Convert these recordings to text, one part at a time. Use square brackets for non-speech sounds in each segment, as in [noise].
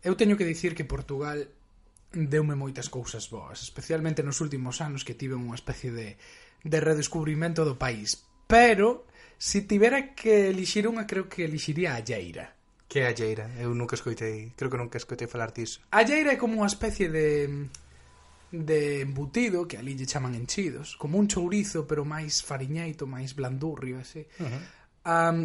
Eu teño que dicir que Portugal deume moitas cousas boas, especialmente nos últimos anos que tive unha especie de, de redescubrimento do país. Pero, se tivera que elixir unha, creo que elixiría a Lleira. Que é a Lleira? Eu nunca escoitei, creo que nunca escoitei falar disso. A Lleira é como unha especie de de embutido, que ali lle chaman enchidos, como un chourizo, pero máis fariñeito, máis blandurrio, así. Uh -huh. um,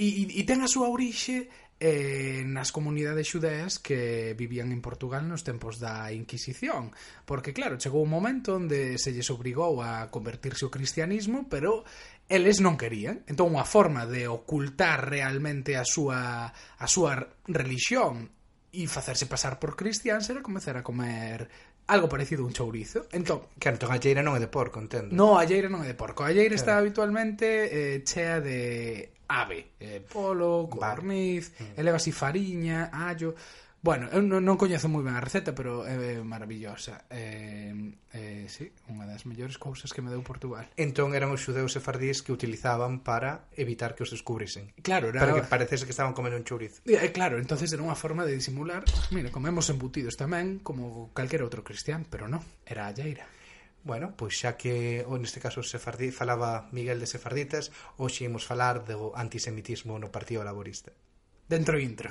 e, e ten a súa orixe eh, nas comunidades xudeas que vivían en Portugal nos tempos da Inquisición. Porque claro, chegou un momento onde se lles obrigou a convertirse ao cristianismo pero eles non querían. Entón unha forma de ocultar realmente a súa, a súa religión e facerse pasar por cristiáns era comezar a comer algo parecido a un chourizo. Entón, que entón a lleira non é de porco, entendo. No, a lleira non é de porco. A lleira claro. está habitualmente eh, chea de ave, eh, polo, corniz, mm. eleva así fariña, allo. Bueno, eu non, non coñezo moi ben a receta, pero é maravillosa. Eh, eh, sí, unha das mellores cousas que me deu Portugal. Entón eran os xudeus sefardíes que utilizaban para evitar que os descubrisen. Claro, era... Para que parecese que estaban comendo un chourizo. É, claro, entonces era unha forma de disimular. Mira, comemos embutidos tamén, como calquera outro cristián, pero non, era a lleira. Bueno, pois xa que ou neste caso sefardí, falaba Miguel de Sefarditas, hoxe imos falar do antisemitismo no Partido Laborista. Dentro intro.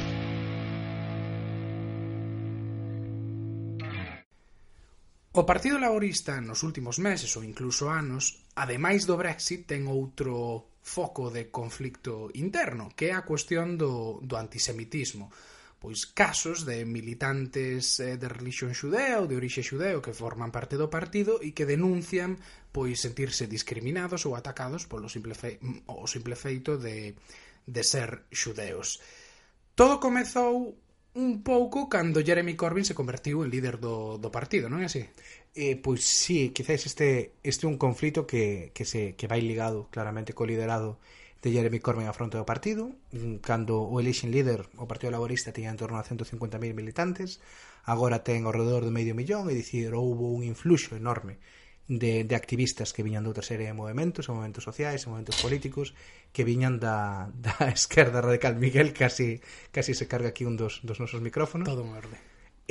O Partido Laborista nos últimos meses ou incluso anos, ademais do Brexit, ten outro foco de conflicto interno, que é a cuestión do, do antisemitismo pois casos de militantes eh, de religión xudea ou de orixe xudeo que forman parte do partido e que denuncian pois sentirse discriminados ou atacados polo simple fe, o simple feito de, de ser xudeos. Todo comezou un pouco cando Jeremy Corbyn se convertiu en líder do, do partido, non é así? Eh, pois sí, quizás este este un conflito que, que, se, que vai ligado claramente co liderado de Jeremy Corbyn a fronte do partido mm, cando o election líder o Partido Laborista tiña en torno a 150.000 militantes agora ten ao redor de medio millón e dicir houve un influxo enorme de, de activistas que viñan de outra serie de movimentos, de movimentos sociais, de movimentos políticos, que viñan da, [laughs] da esquerda radical. Miguel casi, casi se carga aquí un dos, dos nosos micrófonos. Todo morde.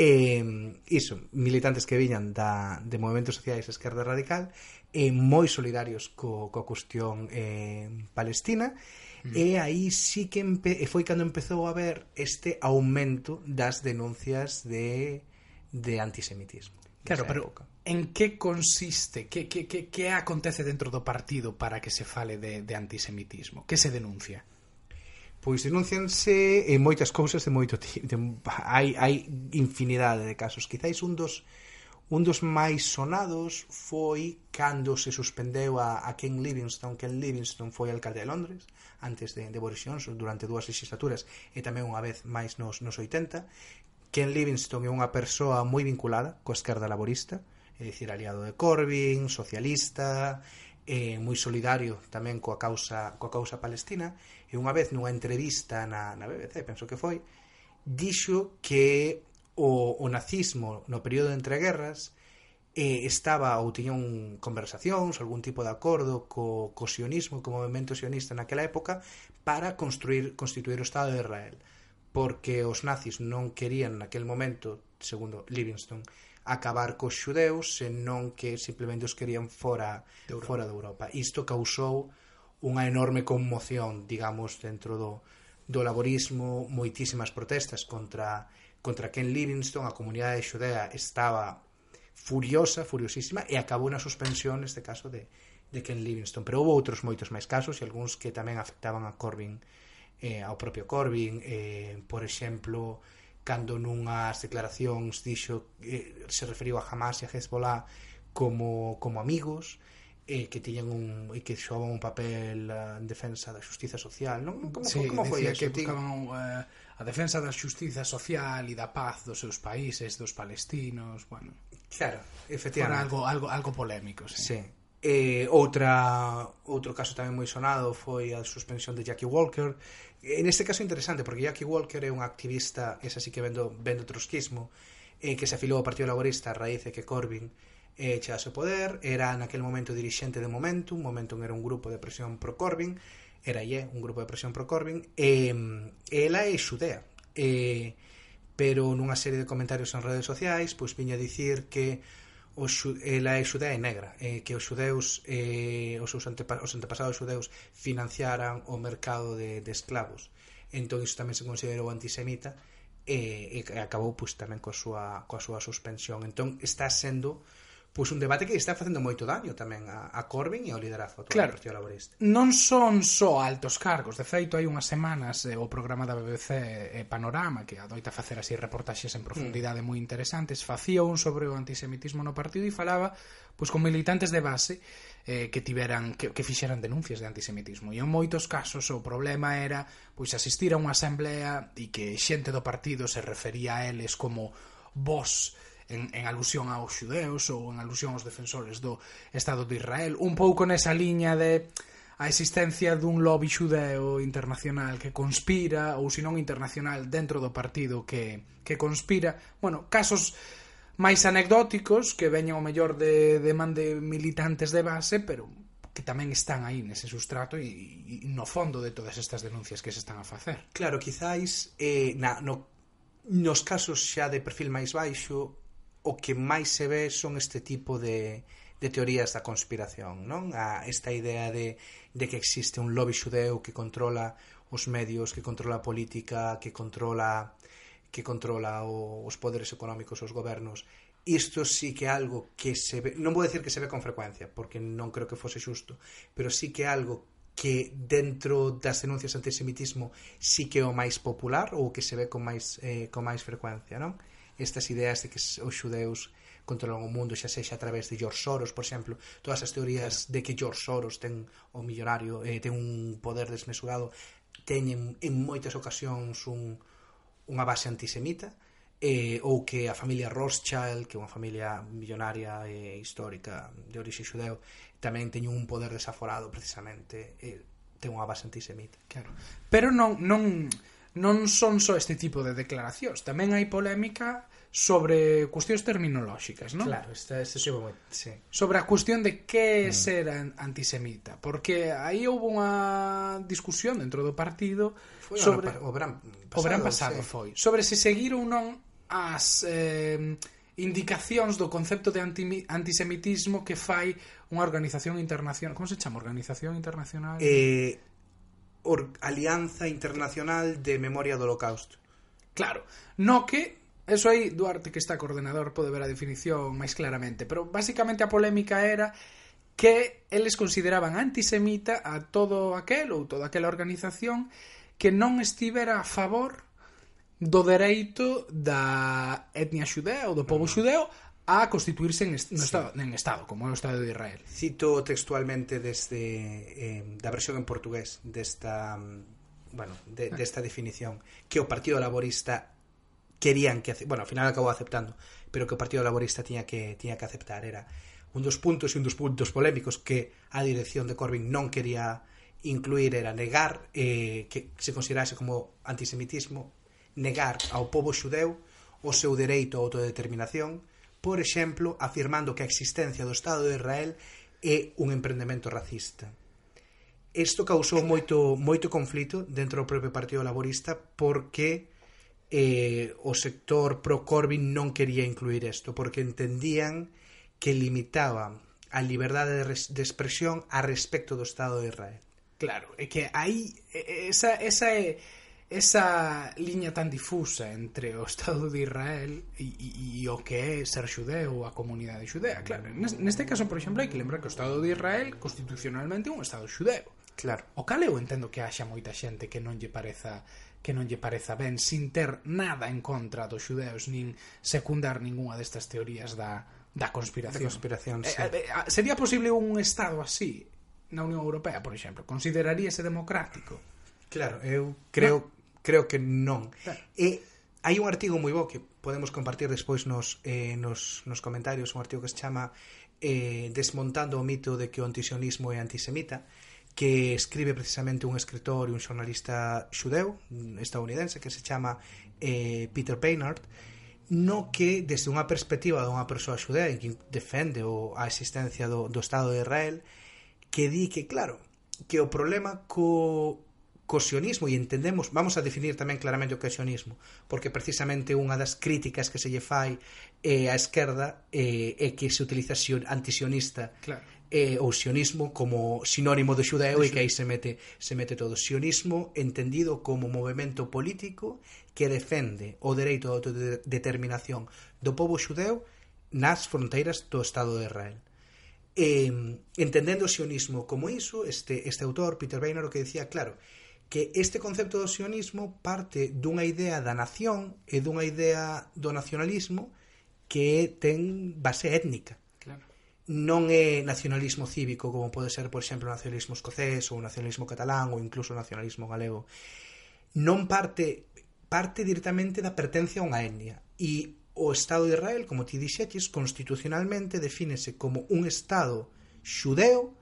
E, iso, militantes que viñan da, de movimentos sociais esquerda radical, e moi solidarios co, co cuestión eh, palestina, Mm. E aí sí que empe foi cando empezou a ver este aumento das denuncias de, de antisemitismo. Claro, pero época. en que consiste, que, que, que, que acontece dentro do partido para que se fale de, de antisemitismo? Que se denuncia? Pois denuncianse en moitas cousas de moito tipo. De, hai, hai infinidade de casos. Quizáis un dos un dos máis sonados foi cando se suspendeu a, a Ken Livingstone. Ken Livingstone foi alcalde de Londres antes de, de Boris Johnson durante dúas legislaturas e tamén unha vez máis nos, nos 80 Ken Livingstone é unha persoa moi vinculada coa esquerda laborista, é dicir, aliado de Corbyn, socialista, é moi solidario tamén coa causa, coa causa palestina, e unha vez nunha entrevista na, na BBC, penso que foi, dixo que o, o nazismo no período de entreguerras eh, estaba ou tiña un conversacións, algún tipo de acordo co, co sionismo, co movimento sionista naquela época para construir constituir o Estado de Israel porque os nazis non querían naquel momento, segundo Livingstone, acabar cos xudeus, senón que simplemente os querían fora de Europa. fora de Europa. Isto causou unha enorme conmoción, digamos, dentro do, do laborismo, moitísimas protestas contra contra Ken Livingstone, a comunidade xudea estaba furiosa, furiosísima, e acabou na suspensión neste caso de, de Ken Livingstone. Pero houve outros moitos máis casos e algúns que tamén afectaban a Corbyn eh, ao propio Corbyn eh, por exemplo cando nunhas declaracións dixo eh, se referiu a Hamas e a Hezbollah como, como amigos eh, que tiñan un e que xogaban un papel eh, en defensa da xustiza social, non? Como, sí, como foi eso? que buscaban uh, eh, a defensa da xustiza social e da paz dos seus países, dos palestinos, bueno. Claro, efectivamente. Por algo algo algo polémico, sí. sí. Eh, outra outro caso tamén moi sonado foi a suspensión de Jackie Walker. En este caso interesante porque Jackie Walker é un activista, esa sí que vendo vendo trotskismo, eh, que se afilou ao Partido Laborista a raíz de que Corbyn eh, chegase ao poder, era naquel momento dirixente de Momentum, Momentum era un grupo de presión pro Corbyn, era IE, un grupo de presión pro Corbyn, e eh, ela é xudea. Eh, pero nunha serie de comentarios en redes sociais, pois viña a dicir que os, ela eh, é xudea e negra eh, que os xudeus eh, os, seus antepa os antepasados xudeus financiaran o mercado de, de esclavos. Entón iso tamén se considerou antisemita e, e acabou pois, tamén coa súa, coa súa suspensión. Entón está sendo pois un debate que está facendo moito daño tamén a, a Corbyn e ao liderazgo atual claro, do Partido Laborista. Non son só altos cargos, de feito hai unhas semanas eh, o programa da BBC eh, Panorama que adoita facer así reportaxes en profundidade mm. moi interesantes, facía un sobre o antisemitismo no partido e falaba pois con militantes de base eh, que tiveran que, que fixeran denuncias de antisemitismo. E en moitos casos o problema era pois asistir a unha asamblea e que xente do partido se refería a eles como vos en, en alusión aos xudeus ou en alusión aos defensores do Estado de Israel, un pouco nesa liña de a existencia dun lobby xudeo internacional que conspira ou senón internacional dentro do partido que, que conspira. Bueno, casos máis anecdóticos que veñen o mellor de, de man de militantes de base pero que tamén están aí nese sustrato e, e no fondo de todas estas denuncias que se están a facer. Claro, quizáis eh, na, no, nos casos xa de perfil máis baixo o que máis se ve son este tipo de, de teorías da conspiración, non? A esta idea de, de que existe un lobby xudeu que controla os medios, que controla a política, que controla que controla o, os poderes económicos, os gobernos. Isto sí que é algo que se ve, non vou decir que se ve con frecuencia, porque non creo que fose xusto, pero sí que é algo que dentro das denuncias antisemitismo sí que é o máis popular ou que se ve con máis eh, con máis frecuencia, non? estas ideas de que os xudeus controlan o mundo, xa sexa a través de George Soros, por exemplo, todas as teorías claro. de que George Soros ten o millonario, eh, ten un poder desmesurado, teñen en moitas ocasións un, unha base antisemita, eh, ou que a familia Rothschild, que é unha familia millonaria e histórica de orixe xudeu, tamén teñen un poder desaforado precisamente, eh, ten unha base antisemita. Claro. Pero non non non son só este tipo de declaracións, tamén hai polémica sobre cuestións terminolóxicas, non? Claro, esta, este so, moi, sí. Sobre a cuestión de que é ser antisemita, porque aí houve unha discusión dentro do partido foi sobre o gran pasado, o gran pasado sí. foi, sobre se seguir ou non as eh, indicacións do concepto de anti, antisemitismo que fai unha organización internacional, como se chama? Organización internacional? Eh, Or Alianza Internacional de Memoria do Holocausto. Claro, no que Eso aí Duarte que está coordenador pode ver a definición máis claramente, pero basicamente a polémica era que eles consideraban antisemita a todo aquel ou toda aquela organización que non estivera a favor do dereito da etnia xudea ou do povo mm. xudeo a constituirse en, est no sí. estado, en Estado, como é o Estado de Israel. Cito textualmente desde eh, da versión en portugués desta bueno, de, ah. desta definición que o Partido Laborista querían que, bueno, ao final acabou aceptando, pero que o Partido Laborista tiña que tiña que aceptar era un dos puntos e un dos puntos polémicos que a dirección de Corbyn non quería incluir era negar eh, que se considerase como antisemitismo negar ao povo xudeu o seu dereito a autodeterminación por exemplo, afirmando que a existencia do Estado de Israel é un emprendemento racista. Isto causou moito moito conflito dentro do propio Partido Laborista porque eh, o sector pro Corbyn non quería incluir isto, porque entendían que limitaba a liberdade de, de expresión a respecto do Estado de Israel. Claro, é que aí esa, esa é esa liña tan difusa entre o Estado de Israel e, e, e o que é ser xudeu ou a comunidade xudea. Claro, neste caso, por exemplo, hai que lembrar que o Estado de Israel constitucionalmente é un Estado xudeu. Claro. O cal eu entendo que haxa moita xente que non lle pareza que non lle pareza ben sin ter nada en contra dos xudeus nin secundar ningunha destas teorías da, da conspiración. Da conspiración, eh, sí. eh, eh, sería posible un Estado así na Unión Europea, por exemplo? Consideraríase democrático? Claro, eu creo... No creo que non. Claro. E hai un artigo moi bo que podemos compartir despois nos, eh, nos, nos comentarios, un artigo que se chama eh, Desmontando o mito de que o antisionismo é antisemita, que escribe precisamente un escritor e un xornalista xudeu estadounidense que se chama eh, Peter Paynard no que desde unha perspectiva dunha persoa xudea que defende o, a existencia do, do Estado de Israel que di que claro que o problema co co sionismo e entendemos, vamos a definir tamén claramente o que é sionismo, porque precisamente unha das críticas que se lle fai eh, á esquerda eh, é que se utiliza sion, antisionista claro. eh, ou sionismo como sinónimo do xudeu e que aí se mete, se mete todo. Sionismo entendido como movimento político que defende o dereito de autodeterminación do povo xudeu nas fronteiras do Estado de Israel. Eh, entendendo o sionismo como iso, este, este autor, Peter Weiner, o que decía, claro, que este concepto do sionismo parte dunha idea da nación e dunha idea do nacionalismo que ten base étnica. Claro. Non é nacionalismo cívico como pode ser, por exemplo, o nacionalismo escocés ou o nacionalismo catalán ou incluso o nacionalismo galego. Non parte parte directamente da pertencia a unha etnia e o Estado de Israel, como ti dixetes, constitucionalmente defínese como un Estado xudeo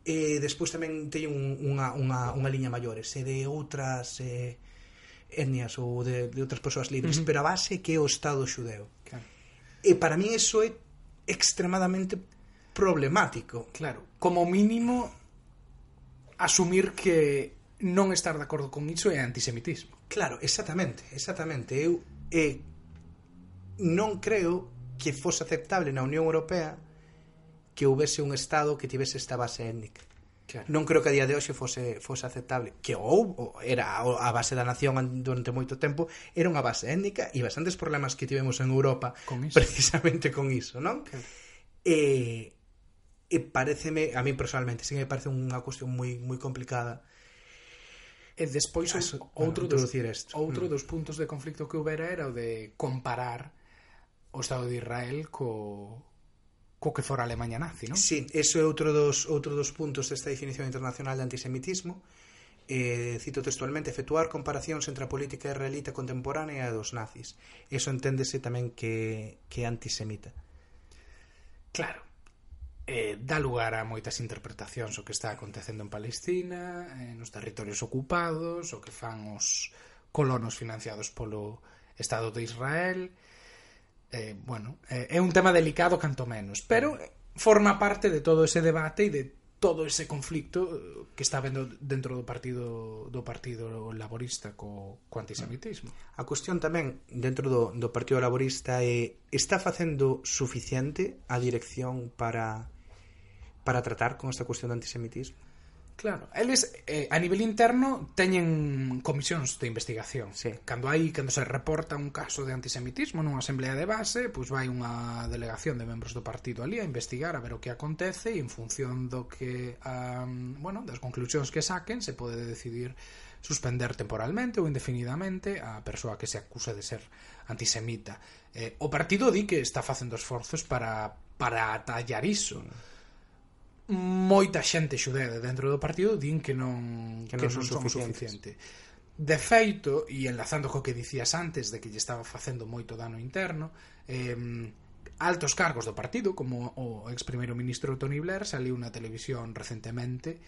E despois tamén teño unha, unha, unha liña maiores e de outras eh, etnias ou de, de outras persoas libres, uh -huh. pero a base que é o Estado xudeu. Claro. E para mí eso é extremadamente problemático. Claro, como mínimo asumir que non estar de acordo con iso é antisemitismo. Claro, exactamente, exactamente. Eu eh, non creo que fose aceptable na Unión Europea que houbese un Estado que tivese esta base étnica. Claro. Non creo que a día de hoxe fose, fose aceptable Que ou era a base da nación durante moito tempo Era unha base étnica E bastantes problemas que tivemos en Europa con iso. Precisamente con iso, non? Claro. E, e pareceme, a mí personalmente Sí que me parece unha cuestión moi, moi complicada E despois As, outro, bueno, dos, isto. outro mm. dos puntos de conflicto que houbera era o de comparar o Estado de Israel co, co que fora Alemanha nazi, non? Sí, eso é outro dos, outro dos puntos desta definición internacional de antisemitismo. Eh, cito textualmente, efectuar comparacións entre a política israelita contemporánea e a dos nazis. Eso enténdese tamén que, que antisemita. Claro, eh, dá lugar a moitas interpretacións o que está acontecendo en Palestina, eh, nos territorios ocupados, o que fan os colonos financiados polo Estado de Israel, eh, bueno, eh, é un tema delicado canto menos, pero forma parte de todo ese debate e de todo ese conflicto eh, que está vendo dentro do partido do Partido Laborista co, co antisemitismo. Mm. A cuestión tamén dentro do, do Partido Laborista é está facendo suficiente a dirección para para tratar con esta cuestión do antisemitismo? Claro, eles eh, a nivel interno teñen comisións de investigación. Sí. Cando hai cando se reporta un caso de antisemitismo nunha asamblea de base, pois vai unha delegación de membros do partido ali a investigar a ver o que acontece e en función do que um, bueno, das conclusións que saquen se pode decidir suspender temporalmente ou indefinidamente a persoa que se acusa de ser antisemita. Eh, o partido di que está facendo esforzos para para atallar iso. Mm moita xente xudea dentro do partido din que non que, que non, non son, son suficiente. De feito, e enlazando co que dicías antes de que lle estaba facendo moito dano interno, eh, altos cargos do partido, como o ex primeiro ministro Tony Blair, saliu na televisión recentemente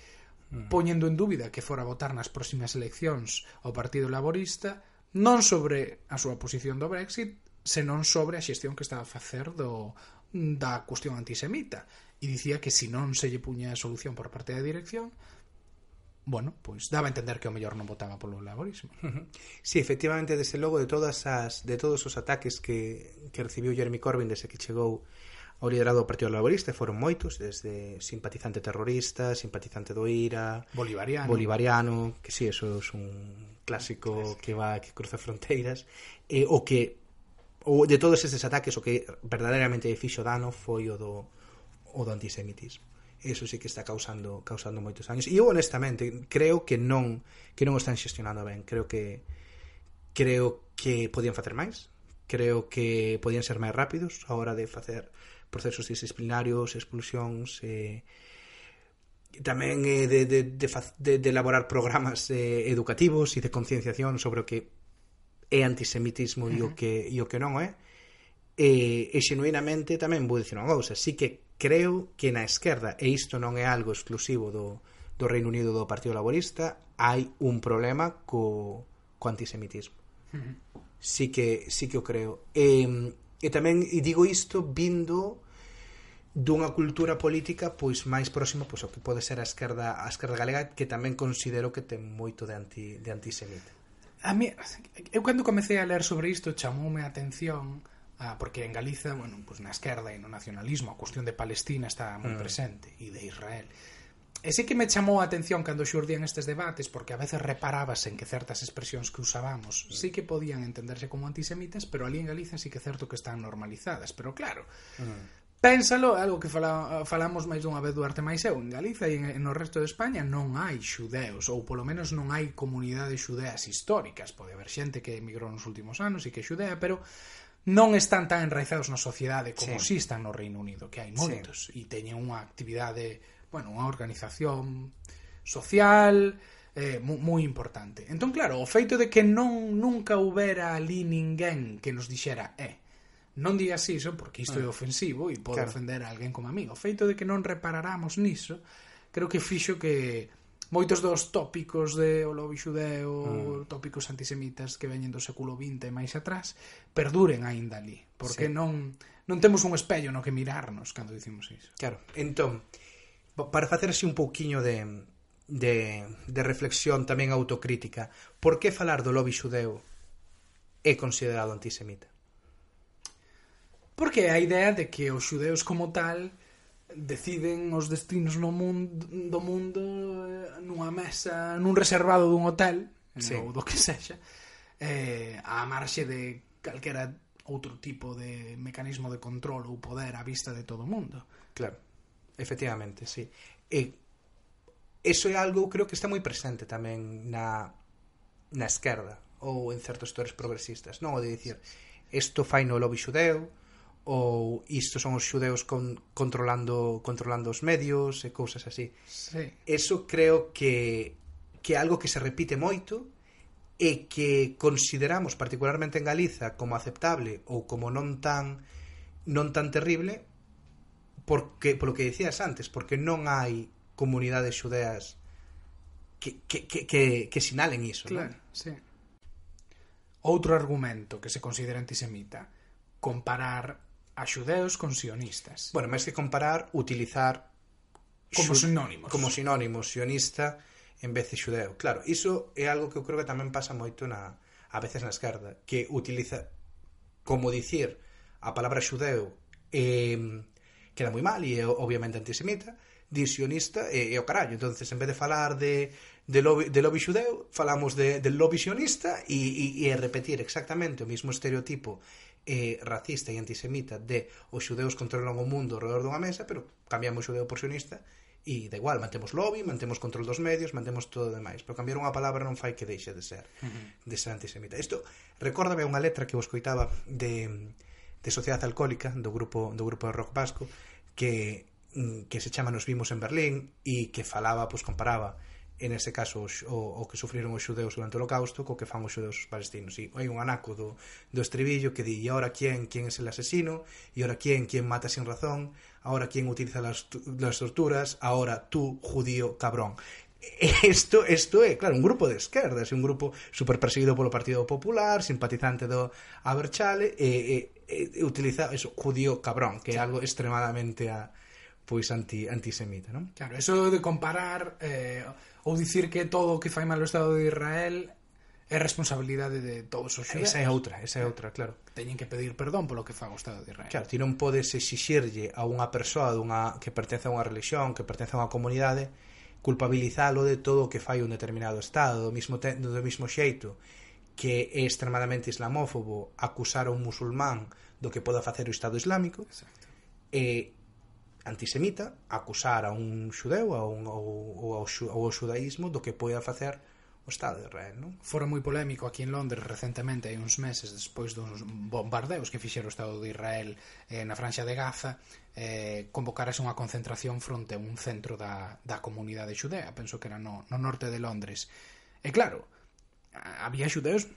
mm. poñendo en dúbida que fora votar nas próximas eleccións ao Partido Laborista non sobre a súa posición do Brexit, senón sobre a xestión que estaba a facer do, da cuestión antisemita e dicía que se si non se lle puña solución por parte da dirección bueno, pois daba a entender que o mellor non votaba polo laborismo. Si. Sí, efectivamente, desde logo de todas as de todos os ataques que que recibiu Jeremy Corbyn desde que chegou ao liderado do Partido Laborista foron moitos, desde simpatizante terrorista, simpatizante do IRA, bolivariano, bolivariano que si, sí, eso é un clásico que... va que cruza fronteiras, eh, o que o de todos estes ataques o que verdadeiramente fixo dano foi o do o do antisemitismo. Eso sí que está causando causando moitos años e eu honestamente creo que non que non o están xestionando ben. Creo que creo que podían facer máis. Creo que podían ser máis rápidos a hora de facer procesos disciplinarios, expulsións eh, tamén eh, de, de, de, de, de elaborar programas eh, educativos e de concienciación sobre o que é antisemitismo uh -huh. e o que, e o que non é. Eh, e xenuinamente tamén vou dicir unha cousa. Sí que creo que na esquerda, e isto non é algo exclusivo do, do Reino Unido do Partido Laborista, hai un problema co, co antisemitismo. Uh -huh. Sí que, sí que o creo. E, e tamén e digo isto vindo dunha cultura política pois máis próxima pois ao que pode ser a esquerda a esquerda galega que tamén considero que ten moito de anti de antisemita. A mí eu cando comecei a ler sobre isto chamoume a atención ah, porque en Galiza, bueno, pues na esquerda e no nacionalismo a cuestión de Palestina está moi mm. presente e de Israel. E sí que me chamou a atención cando xurdían estes debates porque a veces reparabas en que certas expresións que usábamos mm. sí que podían entenderse como antisemitas, pero ali en Galiza sí que é certo que están normalizadas, pero claro. Mm. Pénsalo, algo que fala, falamos máis dunha vez Duarte máis eu, en Galiza e en, no resto de España non hai xudeos, ou polo menos non hai comunidades xudeas históricas, pode haber xente que emigrou nos últimos anos e que xudea, pero non están tan enraizados na sociedade como sí. si están no Reino Unido, que hai moitos sí. e teñen unha actividade, bueno, unha organización social eh, moi, moi importante. Entón, claro, o feito de que non nunca houbera ali ninguén que nos dixera eh, non digas iso porque isto é ah. ofensivo e pode claro. ofender a alguén como a mí. O feito de que non reparáramos niso creo que fixo que moitos dos tópicos de o lobby xudeo, mm. tópicos antisemitas que veñen do século XX e máis atrás, perduren aínda ali, porque sí. non non temos un espello no que mirarnos cando dicimos iso. Claro. Entón, para facerse un pouquiño de de, de reflexión tamén autocrítica, por que falar do lobby xudeo é considerado antisemita? Porque a idea de que os xudeus como tal deciden os destinos no mundo do mundo eh, nunha mesa, nun reservado dun hotel, sí. ou do que sexa, eh, a marxe de calquera outro tipo de mecanismo de control ou poder á vista de todo o mundo. Claro, efectivamente, sí. E eso é algo creo que está moi presente tamén na, na esquerda ou en certos sectores progresistas, non? O de dicir, isto fai no lobby xudeu, ou isto son os xudeus con, controlando controlando os medios e cousas así. Sí. Eso creo que que é algo que se repite moito e que consideramos particularmente en Galiza como aceptable ou como non tan non tan terrible porque polo que dicías antes, porque non hai comunidades xudeas que que que que, que sinalen iso, claro, non? Sí. Outro argumento que se considera antisemita comparar a xudeos con sionistas. Bueno, máis que comparar, utilizar como sinónimos. Como sinónimos, sionista en vez de xudeo. Claro, iso é algo que eu creo que tamén pasa moito na a veces na esquerda, que utiliza como dicir a palabra xudeo eh, queda moi mal e é obviamente antisemita, di sionista e, e o carallo. Entonces, en vez de falar de, de, lobby, de lobby xudeu, falamos de, del lobby sionista e, e, e repetir exactamente o mismo estereotipo eh, racista e antisemita de os xudeus controlan o mundo alrededor dunha mesa, pero cambiamos xudeu por sionista e da igual, mantemos lobby, mantemos control dos medios, mantemos todo o demais, pero cambiar unha palabra non fai que deixe de ser uh -huh. de ser antisemita. Isto recórdame unha letra que vos coitaba de de Sociedade Alcohólica do grupo do grupo de rock vasco que mm, que se chama Nos vimos en Berlín e que falaba, pois comparaba en ese caso os, o, o que sufriron os xudeus durante o holocausto co que fan os xudeus palestinos. E hai un anaco do, do estribillo que di e ahora quién, quién es el asesino? E ahora quién, quién mata sin razón? Ahora quién utiliza las, las torturas? Ahora tú, judío, cabrón. Isto, isto é, claro, un grupo de esquerdas, un grupo super perseguido polo Partido Popular, simpatizante do Aberchale, e, e, e utiliza eso, judío cabrón, que é algo extremadamente a, pois anti, antisemita, non? Claro, eso de comparar eh, ou dicir que todo o que fai mal o Estado de Israel é responsabilidade de todos os xudeus. Esa é outra, esa é outra, claro. Teñen que pedir perdón polo que faga o Estado de Israel. Claro, ti non podes exixirlle a unha persoa dunha que pertence a unha religión, que pertence a unha comunidade, culpabilizalo de todo o que fai un determinado Estado, do mismo, te, do mismo xeito que é extremadamente islamófobo acusar a un musulmán do que poda facer o Estado Islámico Exacto. e antisemita acusar a un xudeu a un, ou, ou, ao, ou ao xudaísmo do que poida facer o Estado de Israel non? Fora moi polémico aquí en Londres recentemente hai uns meses despois dos bombardeos que fixera o Estado de Israel eh, na franxa de Gaza eh, convocarase unha concentración fronte a un centro da, da comunidade xudea penso que era no, no norte de Londres e claro, había xudeus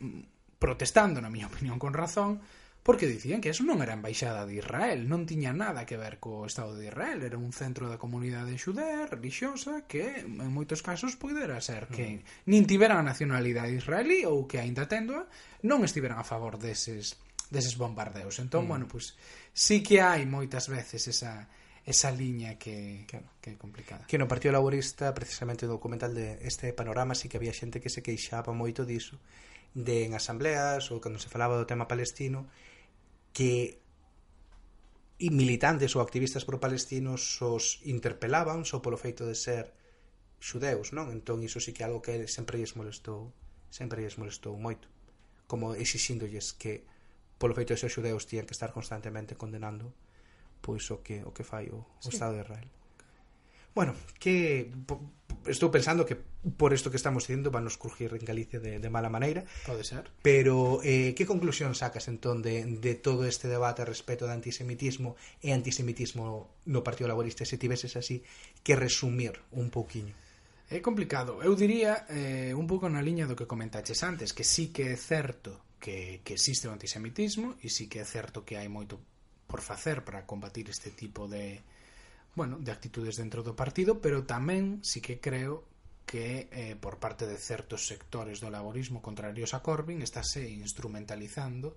protestando, na miña [laughs] opinión, con razón porque dicían que eso non era embaixada de Israel, non tiña nada que ver co Estado de Israel, era un centro da comunidade xudea religiosa, que en moitos casos poidera ser mm. que nin tiveran a nacionalidade israelí ou que aínda tendoa non estiveran a favor deses deses bombardeos. Entón, mm. bueno, pois pues, sí que hai moitas veces esa esa liña que, claro. que é complicada. Que no Partido Laborista, precisamente o documental de este panorama, sí que había xente que se queixaba moito diso, de en asambleas ou cando se falaba do tema palestino, que e militantes ou activistas pro-palestinos os interpelaban só polo feito de ser xudeus, non? Entón iso sí que é algo que sempre lles molestou sempre lles molestou moito como exixíndolles que polo feito de ser xudeus tían que estar constantemente condenando pois o que o que fai o, o sí. Estado de Israel. Bueno, que estou pensando que por isto que estamos dicindo van nos crujir en Galicia de, de mala maneira pode ser. Pero eh, que conclusión sacas entón de, de todo este debate respecto de antisemitismo e antisemitismo no Partido Laborista? Se tiveses así que resumir un pouquiño É complicado. Eu diría eh, un pouco na liña do que comentaches antes, que sí que é certo que, que existe o antisemitismo e sí que é certo que hai moito por facer para combatir este tipo de, bueno, de actitudes dentro do partido, pero tamén sí que creo que eh, por parte de certos sectores do laborismo contrarios a Corbyn estáse instrumentalizando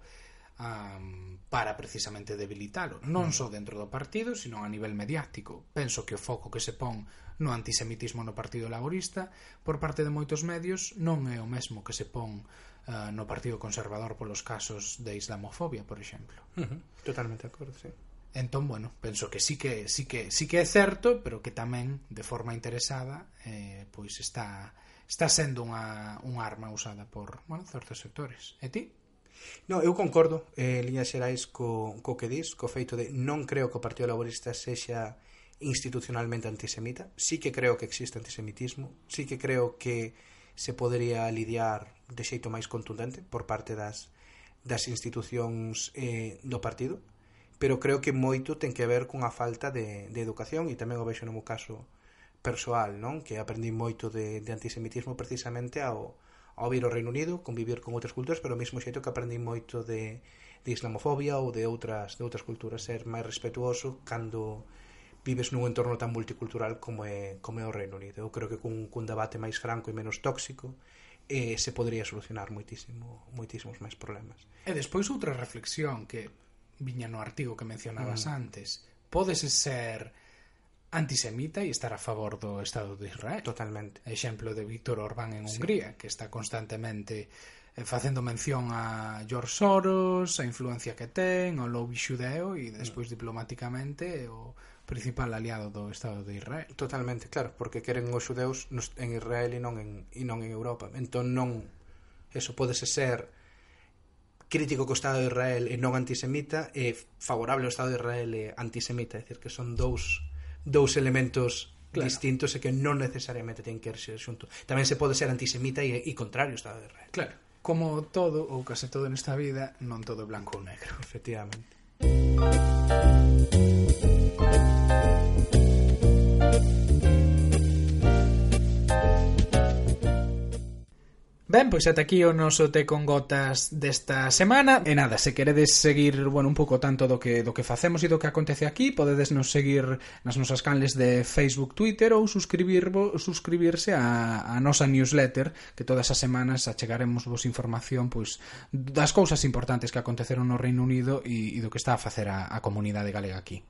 um, para precisamente debilitalo. Non mm. só dentro do partido, sino a nivel mediático. Penso que o foco que se pon no antisemitismo no partido laborista por parte de moitos medios non é o mesmo que se pon uh, no partido conservador polos casos de islamofobia, por exemplo. Uh -huh. Totalmente de acordo, sí. Entón, bueno, penso que sí que sí que sí que é certo, pero que tamén de forma interesada eh, pois está está sendo unha, unha arma usada por, bueno, certos sectores. E ti? No, eu concordo eh, líneas xerais co, co que dis, co feito de non creo que o Partido Laborista sexa institucionalmente antisemita. Sí que creo que existe antisemitismo, sí que creo que se podería lidiar de xeito máis contundente por parte das das institucións eh, do partido pero creo que moito ten que ver cunha falta de, de educación e tamén o vexo no meu caso persoal, non? Que aprendí moito de, de antisemitismo precisamente ao, ao vir ao Reino Unido, convivir con outras culturas, pero ao mesmo xeito que aprendí moito de, de islamofobia ou de outras de outras culturas, ser máis respetuoso cando vives nun entorno tan multicultural como é, como é o Reino Unido. Eu creo que cun, cun debate máis franco e menos tóxico eh, se podría solucionar moitísimo, moitísimos máis problemas. E despois outra reflexión que viña no artigo que mencionabas mm. antes. Podes ser antisemita e estar a favor do Estado de Israel. Totalmente. Exemplo de Víctor Orbán en Hungría, sí. que está constantemente eh, facendo mención a George Soros, a influencia que ten, ao lobby xudeo e despois mm. diplomáticamente o principal aliado do Estado de Israel. Totalmente, claro, porque queren os xudeus en Israel e non en, e non en Europa. Entón non eso podese ser crítico co Estado de Israel e non antisemita e favorable ao Estado de Israel e antisemita, é dicir que son dous dous elementos claro. distintos e que non necesariamente ten que ser xunto. Tamén se pode ser antisemita e, e contrario ao Estado de Israel. Claro, como todo ou case todo nesta vida, non todo é blanco ou negro, efectivamente. Ben, pois ata aquí o noso te con gotas desta semana. E nada, se queredes seguir, bueno, un pouco tanto do que do que facemos e do que acontece aquí, podedes nos seguir nas nosas canles de Facebook, Twitter ou suscribir suscribirse a, a nosa newsletter, que todas as semanas achegaremos vos información pois das cousas importantes que aconteceron no Reino Unido e, e do que está a facer a, a comunidade galega aquí.